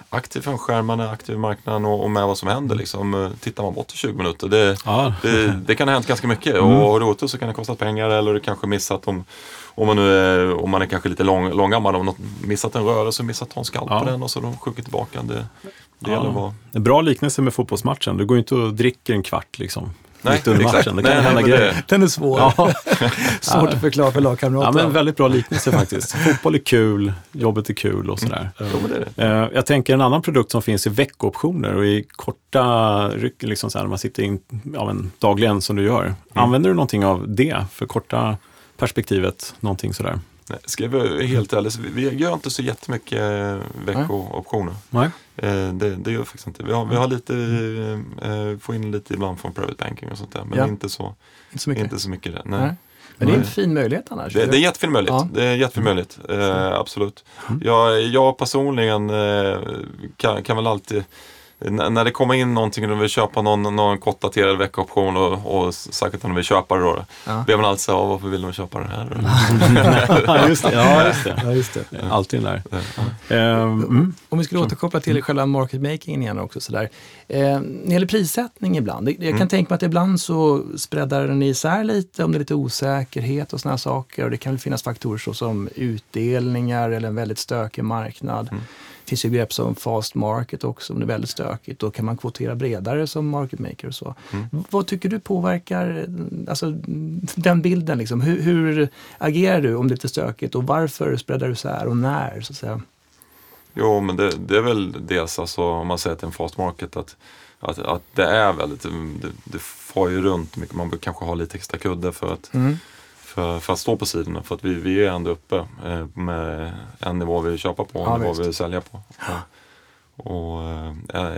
aktiv från skärmarna, aktiv i marknaden och, och med vad som händer. Liksom, eh, tittar man bort i 20 minuter. Det, Ja, det, det kan ha hänt ganska mycket och har du otur så kan det kosta pengar eller du kanske missat om, om man, nu är, om man är kanske lite lång, långgammal och något- missat en rörelse, missat en skalp Ja. på den och så de skjutit tillbaka. Det, det Ja. gäller att vara... En bra liknelse med fotbollsmatchen. Du går ju inte och dricker en kvart liksom. Nej, mitt under matchen. Det kan Nej, hända nej, grejer. Den är svår. Ja, Svårt att förklara för ja, lagkamrater. men väldigt bra liknelse faktiskt. Fotboll är kul, jobbet är kul och sådär. Jo, det är det. Eh, Jag tänker en annan produkt som finns i veckooptioner och i korta ryck, liksom så här, när man sitter in ja, men, dagligen som du gör. Använder du någonting av det för korta perspektivet? Någonting sådär? Nej, ska jag vara helt ärlig, så vi, gör inte så jättemycket eh, veckooptioner. Nej. Eh, det, det gör vi faktiskt inte. Vi har, vi har lite, eh, får in lite ibland från private banking och sånt där. Men Ja. inte, så, Inte så mycket. inte så mycket det. Nej. Nej. Men det är en fin möjlighet annars. Det, det är en jättefin möjlighet. Ja. Det är jättefin möjlighet. Eh, absolut. Jag, jag personligen eh, kan, kan väl alltid när det kommer in någonting och de vill köpa någon, någon kortdaterad veckooption och, och sagt att de vill köpa det då. Ja. Blir man alltid så här, "Ja, varför vill de köpa den här? då?" ja, just det. Ja, just det. Ja, just det. Alltid den där. Ehm, mm. Om vi skulle återkoppla till själva market makingen igen också. Sådär. Eh, när det gäller prissättning ibland, jag kan Mm. tänka mig att ibland så spreadar den isär lite om det är lite osäkerhet och sådana saker. Och det kan finnas faktorer såsom utdelningar eller en väldigt stökig marknad. Mm. Finns ju begrepp som fast market också, om det är väldigt stökigt. Då kan man kvotera bredare som market maker och så. Mm. Vad tycker du påverkar alltså, den bilden? Liksom? Hur, hur agerar du om det är lite stökigt och varför spreadar du isär och när? Så att säga? Jo, men det, det är väl dels alltså, om man säger att det är en fast market att, att, att det är väldigt, det, det far ju runt mycket. Man kanske ha lite extra kudde för att, Mm. För, för att stå på sidorna. För att vi, vi är ändå uppe eh, med en nivå vi köpa på och en Ja, nivå vi vill sälja på. Och, och eh,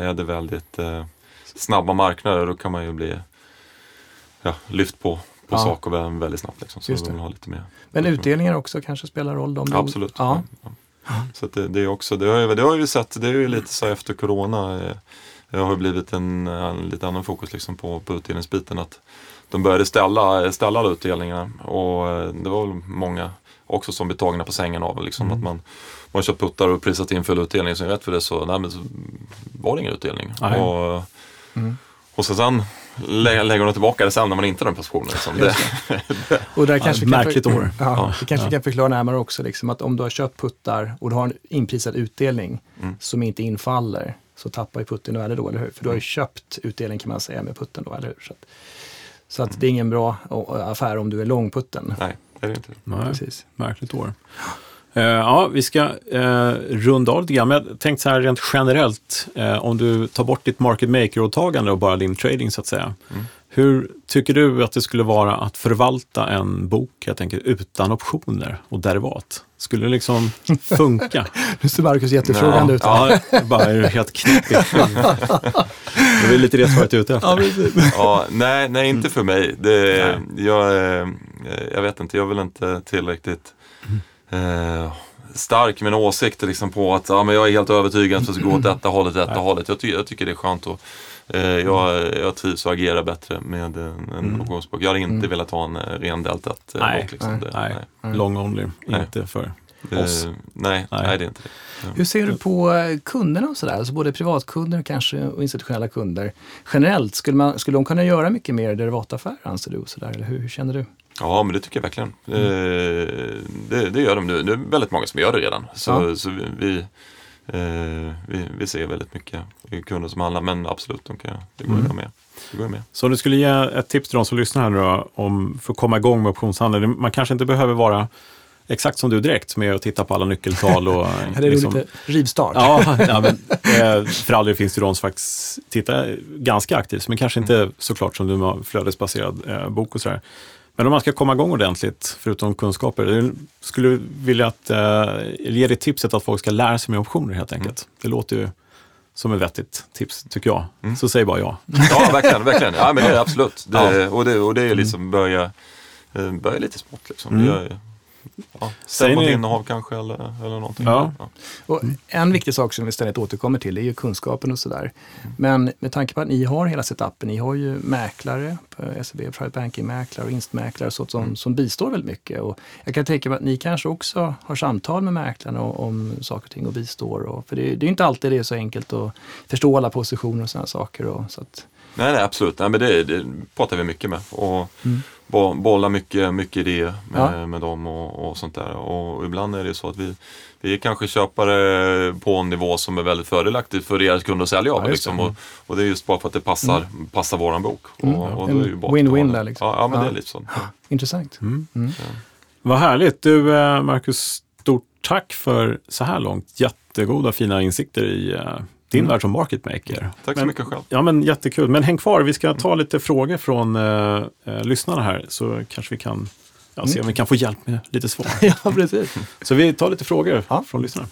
är, det väldigt eh, snabba marknader då kan man ju bli ja, lyft på, på Ja. saker vä- väldigt snabbt. Liksom, så Just det. ha lite mer. Men utdelningar också kanske spelar roll? Om det- Absolut. Ja. Ja. Så det, det är också, det har, ju, det har vi sett, det är ju lite så efter corona. Det har ju blivit en, en lite annan fokus liksom på, på utdelningsbiten. Att de började ställa, ställa alla utdelningarna och eh, det var väl många också som blev tagna på sängen av liksom, att man, man köpt puttar och prisat in full utdelning. Så vet för det så, nej, men så var det ingen utdelning. Och, Mm. och så sen lä, lägger de tillbaka det sen när man inte har den positionen. Liksom. Det, Och där kanske kan märkligt år. Ja, det kanske vi kan förklara närmare också. Liksom, att om du har köpt puttar och du har en inprisad utdelning Mm. som inte infaller så tappar ju putten värde då, eller hur? För du har ju Mm. köpt utdelning kan man säga med putten då, eller hur? Så att, så att det är ingen bra affär om du är lång putten. nej, det är det inte. Nej, Precis. märkligt år. Eh, ja, vi ska uh, runda av lite grann, men jag tänkte så här rent generellt, eh, om du tar bort ditt market maker-åtagande och bara din trading så att säga. Mm. Hur tycker du att det skulle vara att förvalta en bok, jag tänker utan optioner och derivat? Skulle det liksom funka? Nu ser Marcus jättefrågande ut. ja, bara är det helt knepigt. Det är lite det svaret jag ute efter. Ja. Ja, nej, nej, inte för mig. Det, Nej. jag, jag vet inte, jag väl inte tillräckligt eh, stark med en åsikt liksom på att ja, men jag är helt övertygad att det ska gå åt detta hållet, detta Nej. hållet. Jag, ty jag tycker det är skönt att eh, jag, jag trivs och agerar bättre med en, en optionsbok. Jag hade inte velat ha en eh, ren deltat eh, Nej, bok. Liksom. nej, det, Nej, Mm. long only, Nej. inte för Det, oss. nej, nej. Nej. det är inte det. Hur ser du på eh, kunderna och sådär? Alltså både privatkunder och kanske och institutionella kunder. Generellt, skulle, man, skulle de kunna göra mycket mer derivataffärer anser du? Och sådär? Eller hur, hur känner du? Ja, men det tycker jag verkligen. Eh, det, det gör de nu. Det är väldigt många som gör det redan. Så, Ja. så vi, vi, eh, vi, vi ser väldigt mycket kunder som handlar, men absolut, de kan, det går Mm. jag med. Det går jag med. Så om du skulle ge ett tips till de som lyssnar här nu då, om, för att komma igång med optionshandel. Man kanske inte behöver vara exakt som du direkt med att titta på alla nyckeltal. Och, Är det liksom- lite rivstart? Ja, ja men, eh, för all del finns det de som faktiskt tittar ganska aktivt, men kanske inte såklart som du med flödesbaserad eh, bok och sådär. Men om man ska komma igång ordentligt, förutom kunskaper, skulle du vilja att, eh, ge det tipset att folk ska lära sig med optioner helt enkelt. Det låter ju som ett vettigt tips, tycker jag. Mm. Så säg bara ja. Ja, verkligen. verkligen. Ja, men det är absolut. Det, Ja. och, det, och det är liksom börja, eh, börja lite smått. Liksom. Mm. Ja, Stämma kanske eller, eller någonting. Ja. Och en viktig sak som vi ständigt återkommer till är ju kunskapen och sådär. Men med tanke på att ni har hela setupen, ni har ju mäklare, på SEB, Private Banking-mäklare och vinstmäklare så som, som bistår väldigt mycket. Och jag kan tänka mig att ni kanske också har samtal med mäklarna om, om saker och ting och bistår. Och, för det, det är ju inte alltid det är så enkelt att förstå alla positioner och sådana saker. Och, så att, Nej, nej, absolut. Nej, men det, det pratar vi mycket med. Och Mm. bo, bollar mycket, mycket idéer med, Ja. med dem och, och sånt där. Och ibland är det så att vi, vi är kanske köpare på en nivå som är väldigt fördelaktig för deras kunder att sälja av. Ja, liksom. och, och det är just bara för att det passar, passar våran bok. Mm. Och, och En win-win där, liksom. Ja, ja men Ja. det är lite så. intressant. Mm. Mm. Vad härligt. Du, eh, Marcus, stort tack för så här långt jättegoda, fina insikter i din Mm. värld som market maker. Tack så Men- mycket själv. Ja, men jättekul. Men häng kvar, vi ska ta lite frågor från eh, eh, lyssnarna här, så kanske vi kan ja, se om vi kan få hjälp med lite svar. ja, precis. Så vi tar lite frågor Ja. från lyssnarna.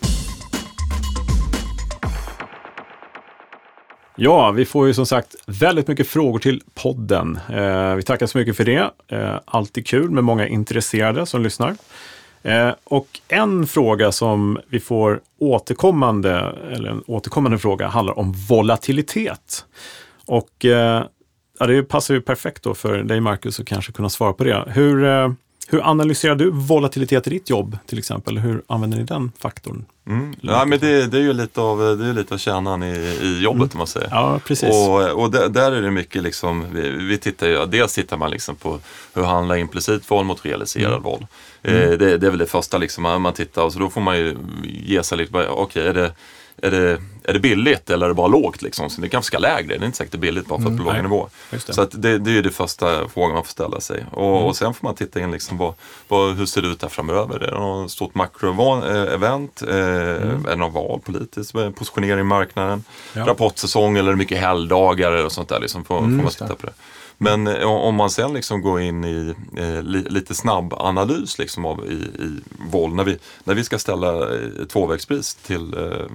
Ja, vi får ju som sagt väldigt mycket frågor till podden. Eh, vi tackar så mycket för det. Eh, alltid kul med många intresserade som lyssnar. Eh, och en fråga som vi får återkommande, eller en återkommande fråga, handlar om volatilitet. Och eh, ja, det passar ju perfekt då för dig Marcus att kanske kunna svara på det. Hur, eh, hur analyserar du volatilitet i ditt jobb till exempel? Hur använder ni den faktorn? Mm. Ja, men det, det är ju lite av, det är lite av kärnan i, i jobbet Mm. om man säger. Ja, precis. Och, och där, där är det mycket liksom, vi, vi tittar ju, dels tittar man liksom på hur handlar implicit våld mot realiserad Mm. våld. Eh, det, det är väl det första liksom, man, tittar och så då får man ju ge sig lite, okej är det är det, är det billigt eller är det bara lågt? Liksom? Så det kanske ska lägre, det är inte säkert det är billigt bara för att det är på Mm. Nej, nivåer. just det. Så att det, det är ju det första frågan man får ställa sig. Och, Mm. och sen får man titta in liksom vad, vad, hur ser det ut där framöver? Är det något stort makroevent? Eh, Är det något val politiskt? Positionering i marknaden? Mm. Ja. Rapportsäsong eller är det mycket helgdagar eller sånt där? Liksom, får, får man just titta det. på det. Men eh, om man sen liksom går in i eh, li, lite snabb analys liksom av, i, i våld, när vi, när vi ska ställa eh, tvåvägspris till, eh,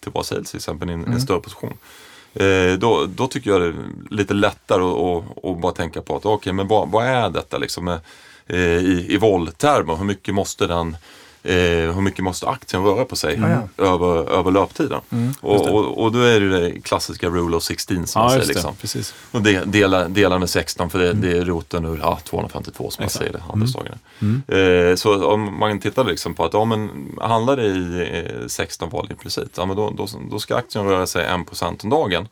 till våra sales till exempel i en, en större position. Eh, då, då tycker jag det är lite lättare att, bara tänka på att okej, men vad, vad är detta liksom eh, i, i våldtermer? Hur mycket måste den Eh, hur mycket måste aktien röra på sig Ja, över, över löptiden? och, och, och då är det det klassiska rule of 16 som man ja, säger. just det. Liksom. Precis. Och det, dela, dela med 16 för det, det är roten ur ja, 252 som man Exakt. säger det, handelsdagarna. Eh, så om man tittar liksom på att ja, men handlar det i eh, 16 val implicit, ja, men då, då, då ska aktien röra sig 1% om dagen.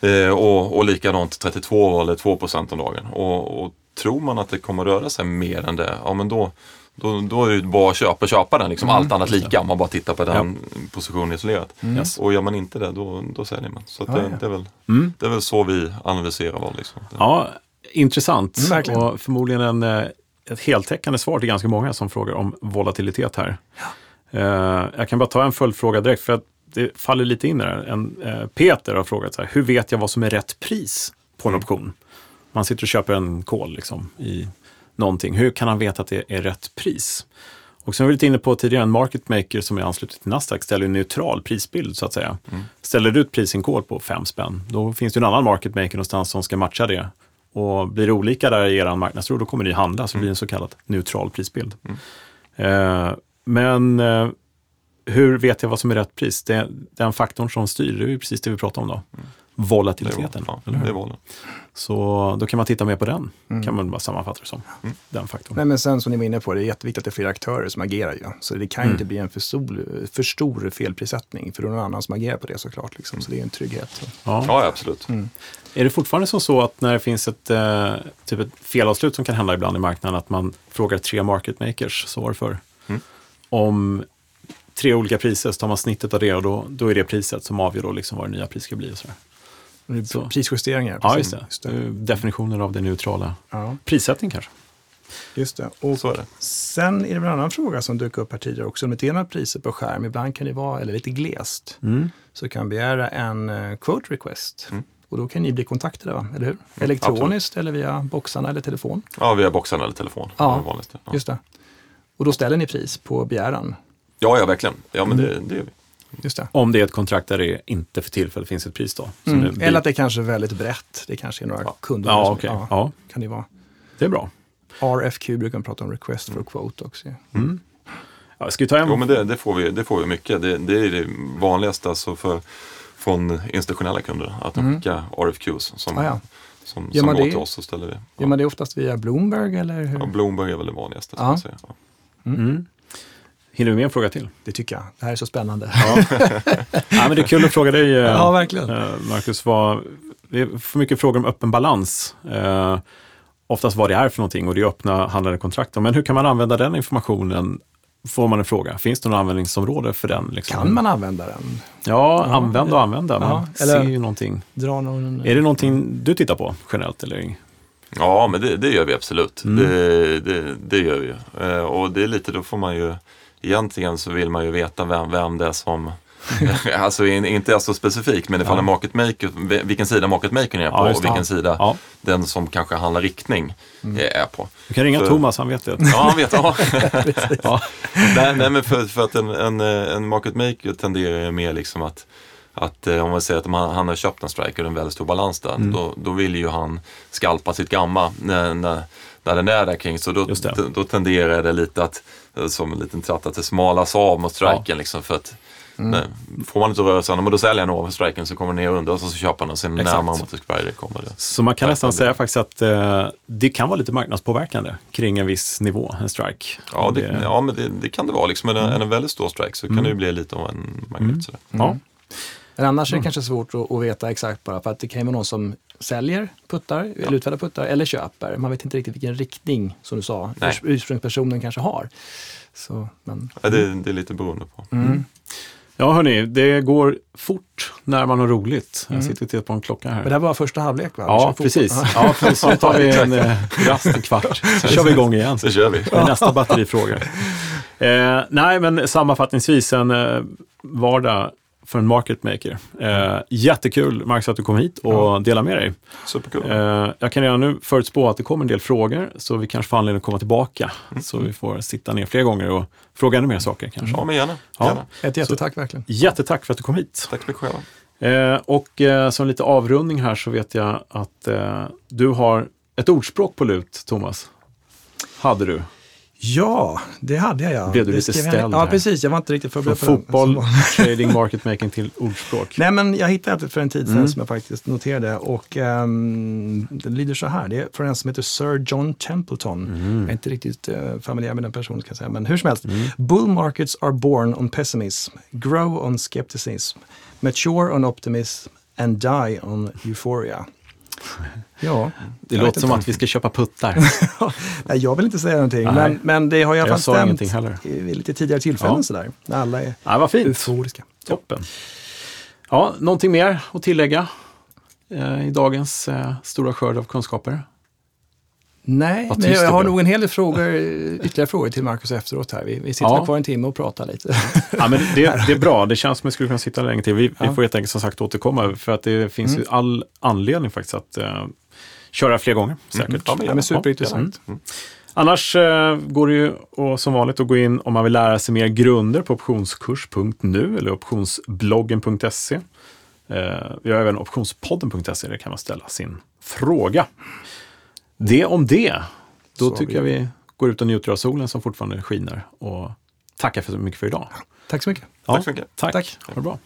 Eh, och, och likadant 32 val är 2% om dagen. Och, och tror man att det kommer röra sig mer än det, ja men då då, då är det bara att köpa, köpa den, liksom allt annat lika om man bara tittar på den positionen isolerat. Yes. Och gör man inte det, då, då säljer man. Så Ja, det, ja. det, är väl, Mm. det är väl så vi analyserar val. Liksom. Ja, intressant. Mm, och förmodligen en, eh, ett heltäckande svar till ganska många som frågar om volatilitet här. Eh, jag kan bara ta en följdfråga direkt, för att det faller lite in i det här. En, eh, Peter har frågat så här, hur vet jag vad som är rätt pris på en option? Man sitter och köper en kol liksom, i någonting. Hur kan han veta att det är rätt pris? Och vi var lite inne på tidigare, en market maker som är ansluten till Nasdaq ställer en neutral prisbild så att säga. Ställer du ut pris i en kol på fem spänn, då finns det en annan market maker någonstans som ska matcha det. Och blir det olika där i er marknadsro, då kommer ni handla, så det blir en så kallad neutral prisbild. Eh, men eh, hur vet jag vad som är rätt pris? Det, den faktorn som styr, det är ju precis det vi pratar om då. Är, Volatiliteten. val. eller ja, hur? det är valen. Så då kan man titta mer på den, kan man bara sammanfatta det som. Den faktorn. Nej, men sen som ni var inne på, det är jätteviktigt att det är flera aktörer som agerar ju. Så det kan Mm. inte bli en för stor, för stor felprissättning, för då är det någon annan som agerar på det såklart. Liksom. Så det är en trygghet. Så. Ja. Ja, absolut. Är det fortfarande som så att när det finns ett, eh, typ ett felavslut som kan hända ibland i marknaden, att man frågar tre market makers, så var det förr, Mm. om tre olika priser, så tar man snittet av det och då, då är det priset som avgör då liksom vad det nya priset ska bli. Och sådär. Det Så. Prisjusteringar. Ja, precis. just det. Det är Definitionen av det neutrala. Ja, Prissättning kanske. just det. Och Så är det. sen är det en annan fråga som dök upp här tidigare också. Om det inte är några priser på skärm, ibland kan det vara, eller lite glest, Mm. så kan begära en eh, quote request. Mm. Och då kan ni bli kontaktade, va? eller hur? Elektroniskt eller via boxarna eller telefon. Ja, via boxen eller telefon. Ja. Det det vanligaste. Ja. Just det. Och då ställer ni pris på begäran. ja, ja, verkligen. Ja, men Mm. det, det gör vi. Just det. Om det är ett kontrakt där det inte för tillfället finns ett pris då. Så Mm. det blir- Eller att det kanske är väldigt brett. Det kanske är några Ja. kunder. Ja, som- okej. ja, Ja, kan det vara. det är bra. RFQ brukar man prata om, request for quote också. Ja, ska vi ta en? Jo, men det, det, får vi, det får vi mycket. Det, det är det vanligaste alltså för, från institutionella kunder, att de skickar RFQs som, Ah, ja. som, som går det? till oss och ställer det. Gör man det oftast via Bloomberg eller hur? Ja, Bloomberg är väl det vanligaste. Ja. Ja. Säga. Ja. Mm. Hinner vi med en fråga till? Det tycker jag. Det här är så spännande. Ja. ja, men det är kul att fråga dig, eh, Ja, verkligen. eh, Marcus. Vad, vi får mycket frågor om öppen balans. Eh, oftast vad det är för någonting och det är öppna handlade kontrakt. Men hur kan man använda den informationen? Får man en fråga. Finns det något användningsområde för den? Liksom? Kan man använda den? Ja, använda och använda. Man Ja, eller- ser ju någonting. Dra någon... Är det någonting du tittar på generellt? Eller? Ja, men det, det gör vi absolut. Mm. Det, det, det gör vi. Eh, och det är lite, då får man ju, egentligen så vill man ju veta vem, vem det är som, alltså in- inte är så specifikt, men ifall Ja. en market maker, vilken sida market maker är på Ja, och vilken sida Ja, den som kanske handlar riktning Mm. är på. du kan ringa För- Thomas, han vet det. Ja, han vet. Ja. Ja. nej, nej, men för, för att en, en, en market maker tenderar ju mer liksom att att eh, om man säger att man, han har köpt en striker och en väldigt stor balans där, Mm. då, då vill ju han skalpa sitt gamma när, när, när den är där kring. Så då, då, tenderar det lite att, som en liten tratt, att det smalas av mot striken. Liksom, för att, Mm. nej, får man inte röra sig, men då säljer han över striken så kommer den ner under och så köper han och sen Exakt. närmare mot expiry kommer det. Så man kan nästan säga faktiskt att eh, det kan vara lite marknadspåverkande kring en viss nivå, en strike. Ja, det, Det- ja men det, det kan det vara. Liksom. Är, det, är det en väldigt stor strike så kan det ju bli lite av en magnet. Sådär. ja. Men annars är det kanske svårt att, att veta exakt bara för att det kan ju vara någon som säljer puttar, eller utfärdar puttar, eller köper. Man vet inte riktigt vilken riktning, som du sa, Nej. urs- ursprungspersonen kanske har. Så, men, Ja, det, det är lite beroende på. ja, hörni, det går fort när man har roligt. Jag sitter och tittar på en klocka här. men det här var första halvlek va? Ja, precis. Ja, precis. Nu tar vi en eh, rast en kvart. Så kör vi igång igen. Så kör vi. Med nästa batterifråga. Eh, nej, men sammanfattningsvis en eh, vardag för en market maker. Eh, jättekul, Marcus, att du kom hit och delade med dig. Superkul. Eh, jag kan redan nu förutspå att det kommer en del frågor, så vi kanske får anledning att komma tillbaka. Så vi får sitta ner fler gånger och fråga ännu mer saker kanske. Ja, men gärna. Ja. gärna. Ett jättetack verkligen. Jättetack för att du kom hit. Tack så mycket själva. Eh, och eh, som lite avrundning här så vet jag att eh, du har ett ordspråk på lut, Thomas. Hade du. Ja, det hade jag ja. Blev du Det lite jag ställd ner. Ja, precis. Jag var inte riktigt Från förberedd på den. fotboll, Så- trading, market making till ordspråk. Nej, men jag hittade ett för en tid sedan Mm. som jag faktiskt noterade och ehm, det lyder så här. Det är från en som heter Sir John Templeton. Mm. Jag är inte riktigt uh, familjär med den personen kan jag säga, men hur som helst. Bull markets are born on pessimism, grow on skepticism, mature on optimism and die on euphoria. Ja, Det jag låter som att vi ska köpa puttar. Nej, jag vill inte säga någonting, men, men det har i alla Jag fall stämt vid lite tidigare tillfällen Ja. sådär. När alla är Ja, vad fint. euforiska. Toppen. Ja, någonting mer att tillägga eh, i dagens eh, stora skörd av kunskaper? Nej, men jag det har nog en hel del frågor, ytterligare frågor till Marcus efteråt här. Vi, vi sitter Ja. kvar en timme och pratar lite. Ja, men det, det är bra. Det känns som att vi skulle kunna sitta länge till. Vi, vi Ja. får helt enkelt som sagt återkomma för att det finns ju all anledning faktiskt att eh, köra fler gånger. Säkert. Ja, men Ja, men superintressant. Annars eh, går det ju och, som vanligt att gå in om man vill lära sig mer grunder på optionskurs.nu eller optionsbloggen.se. Eh, vi har även optionspodden.se, där kan man ställa sin fråga. Det om det. Då Så tycker vi- jag vi går ut och njuter av solen som fortfarande skiner och tackar för så mycket för idag. Tack så mycket. Ja, Tack så mycket. Tack. Tack. Ha det bra.